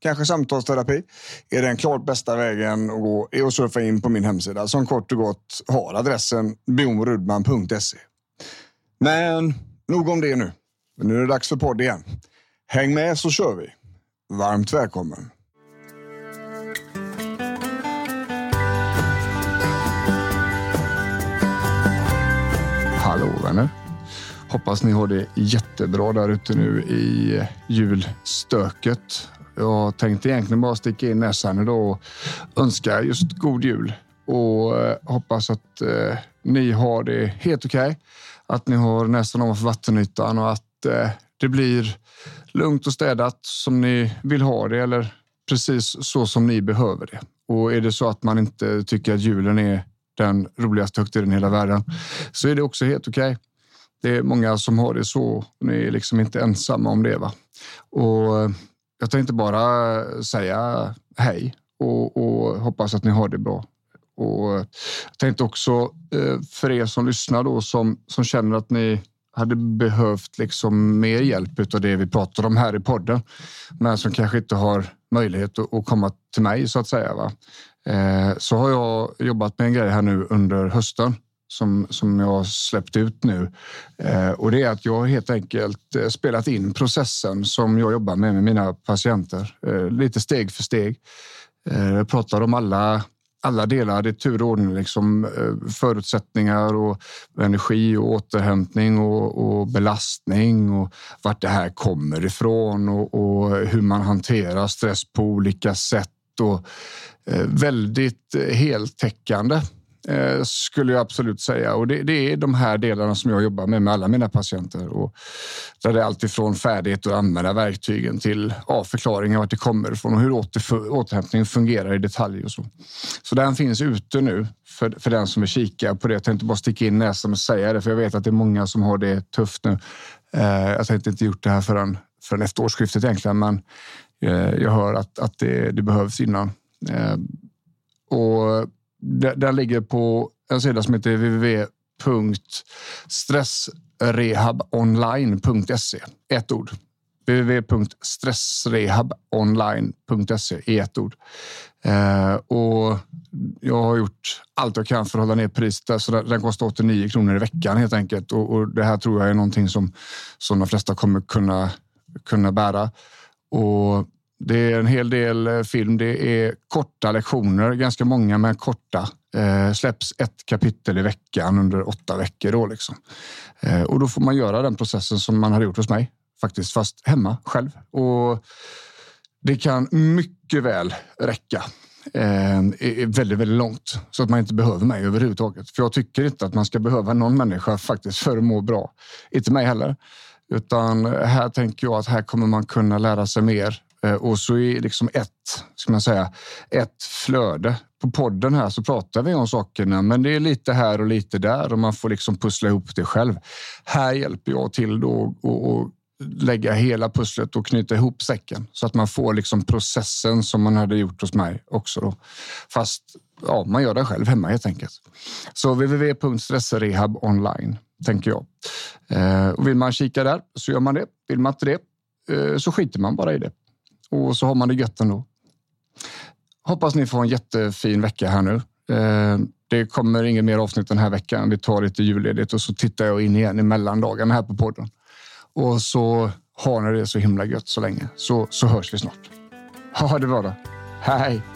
kanske samtalsterapi, är den klart bästa vägen att gå är att surfa in på min hemsida som kort och gott har adressen bjornrudman.se. Men nog om det nu. Nu är det dags för podd igen. Häng med så kör vi. Varmt välkommen. Hallå vänner. Hoppas ni har det jättebra där ute nu i julstöket. Jag tänkte egentligen bara sticka in näsan idag och önska just god jul och eh, hoppas att eh, ni har det helt okej. Okay. Att ni har näsan ovanför vattenytan och att eh, det blir lugnt och städat som ni vill ha det eller precis så som ni behöver det. Och är det så att man inte tycker att julen är den roligaste högtiden i hela världen så är det också helt okej. Okay. Det är många som har det så. Ni är liksom inte ensamma om det. Va? Och eh, jag tänkte bara säga hej och, och hoppas att ni har det bra. Och jag tänkte också eh, för er som lyssnar då som, som känner att ni hade behövt liksom mer hjälp av det vi pratar om här i podden, men som kanske inte har möjlighet att komma till mig så att säga. Va? Eh, så har jag jobbat med en grej här nu under hösten som, som jag har släppt ut nu. Eh, och det är att jag helt enkelt eh, spelat in processen som jag jobbar med med mina patienter. Eh, lite steg för steg. Eh, jag pratar om alla alla delar, det är tur och ordning, liksom, eh, förutsättningar och energi och återhämtning och, och, belastning och vart det här kommer ifrån och, och hur man hanterar stress på olika sätt och eh, väldigt eh, heltäckande Eh, skulle jag absolut säga. Och det, det, är de här delarna som jag jobbar med med alla mina patienter. Och där det är alltifrån färdighet att använda verktygen till ja, förklaringar vart det kommer ifrån och hur åter, återhämtningen fungerar i detalj och så. Så den finns ute nu för, för den som vill kika på det. Jag tänkte bara sticka in näsan och säga det, för jag vet att det är många som har det tufft nu. Eh, jag tänkte inte gjort det här förrän, förrän efter årsskiftet egentligen, men eh, jag hör att, att det, det behövs innan. Eh, och den ligger på en sida som heter www.stressrehabonline.se. Ett ord. www.stressrehabonline.se i ett ord. Eh, och jag har gjort allt jag kan för att hålla ner priset. Så den kostar 89 kronor i veckan helt enkelt. Och, och, det här tror jag är någonting som, som de flesta kommer kunna, kunna bära. Och det är en hel del eh, film. Det är korta lektioner, ganska många men korta. Eh, släpps ett kapitel i veckan under åtta veckor. Då, liksom. eh, och då får man göra den processen som man hade gjort hos mig, faktiskt fast hemma själv. Och det kan mycket väl räcka eh, väldigt, väldigt långt så att man inte behöver mig överhuvudtaget. För jag tycker inte att man ska behöva någon människa faktiskt för att må bra. Inte mig heller. Utan här tänker jag att här kommer man kunna lära sig mer Eh, och så är liksom ett, ska man säga, ett flöde. På podden här så pratar vi om sakerna, men det är lite här och lite där och man får liksom pussla ihop det själv. Här hjälper jag till då och, lägga hela pusslet och knyta ihop säcken så att man får liksom processen som man hade gjort hos mig också. Då. Fast ja, man gör det själv hemma helt enkelt. Så www.stressrehab online tänker jag. Eh, och vill man kika där så gör man det. Vill man inte det eh, så skiter man bara i det och så har man det gött ändå. Hoppas ni får en jättefin vecka här nu. Eh, det kommer inget mer avsnitt den här veckan. Vi tar lite julledigt och så tittar jag in igen i mellandagarna här på podden. Och så har ni det så himla gött så länge så, så hörs vi snart. Ha det bra då. Hej!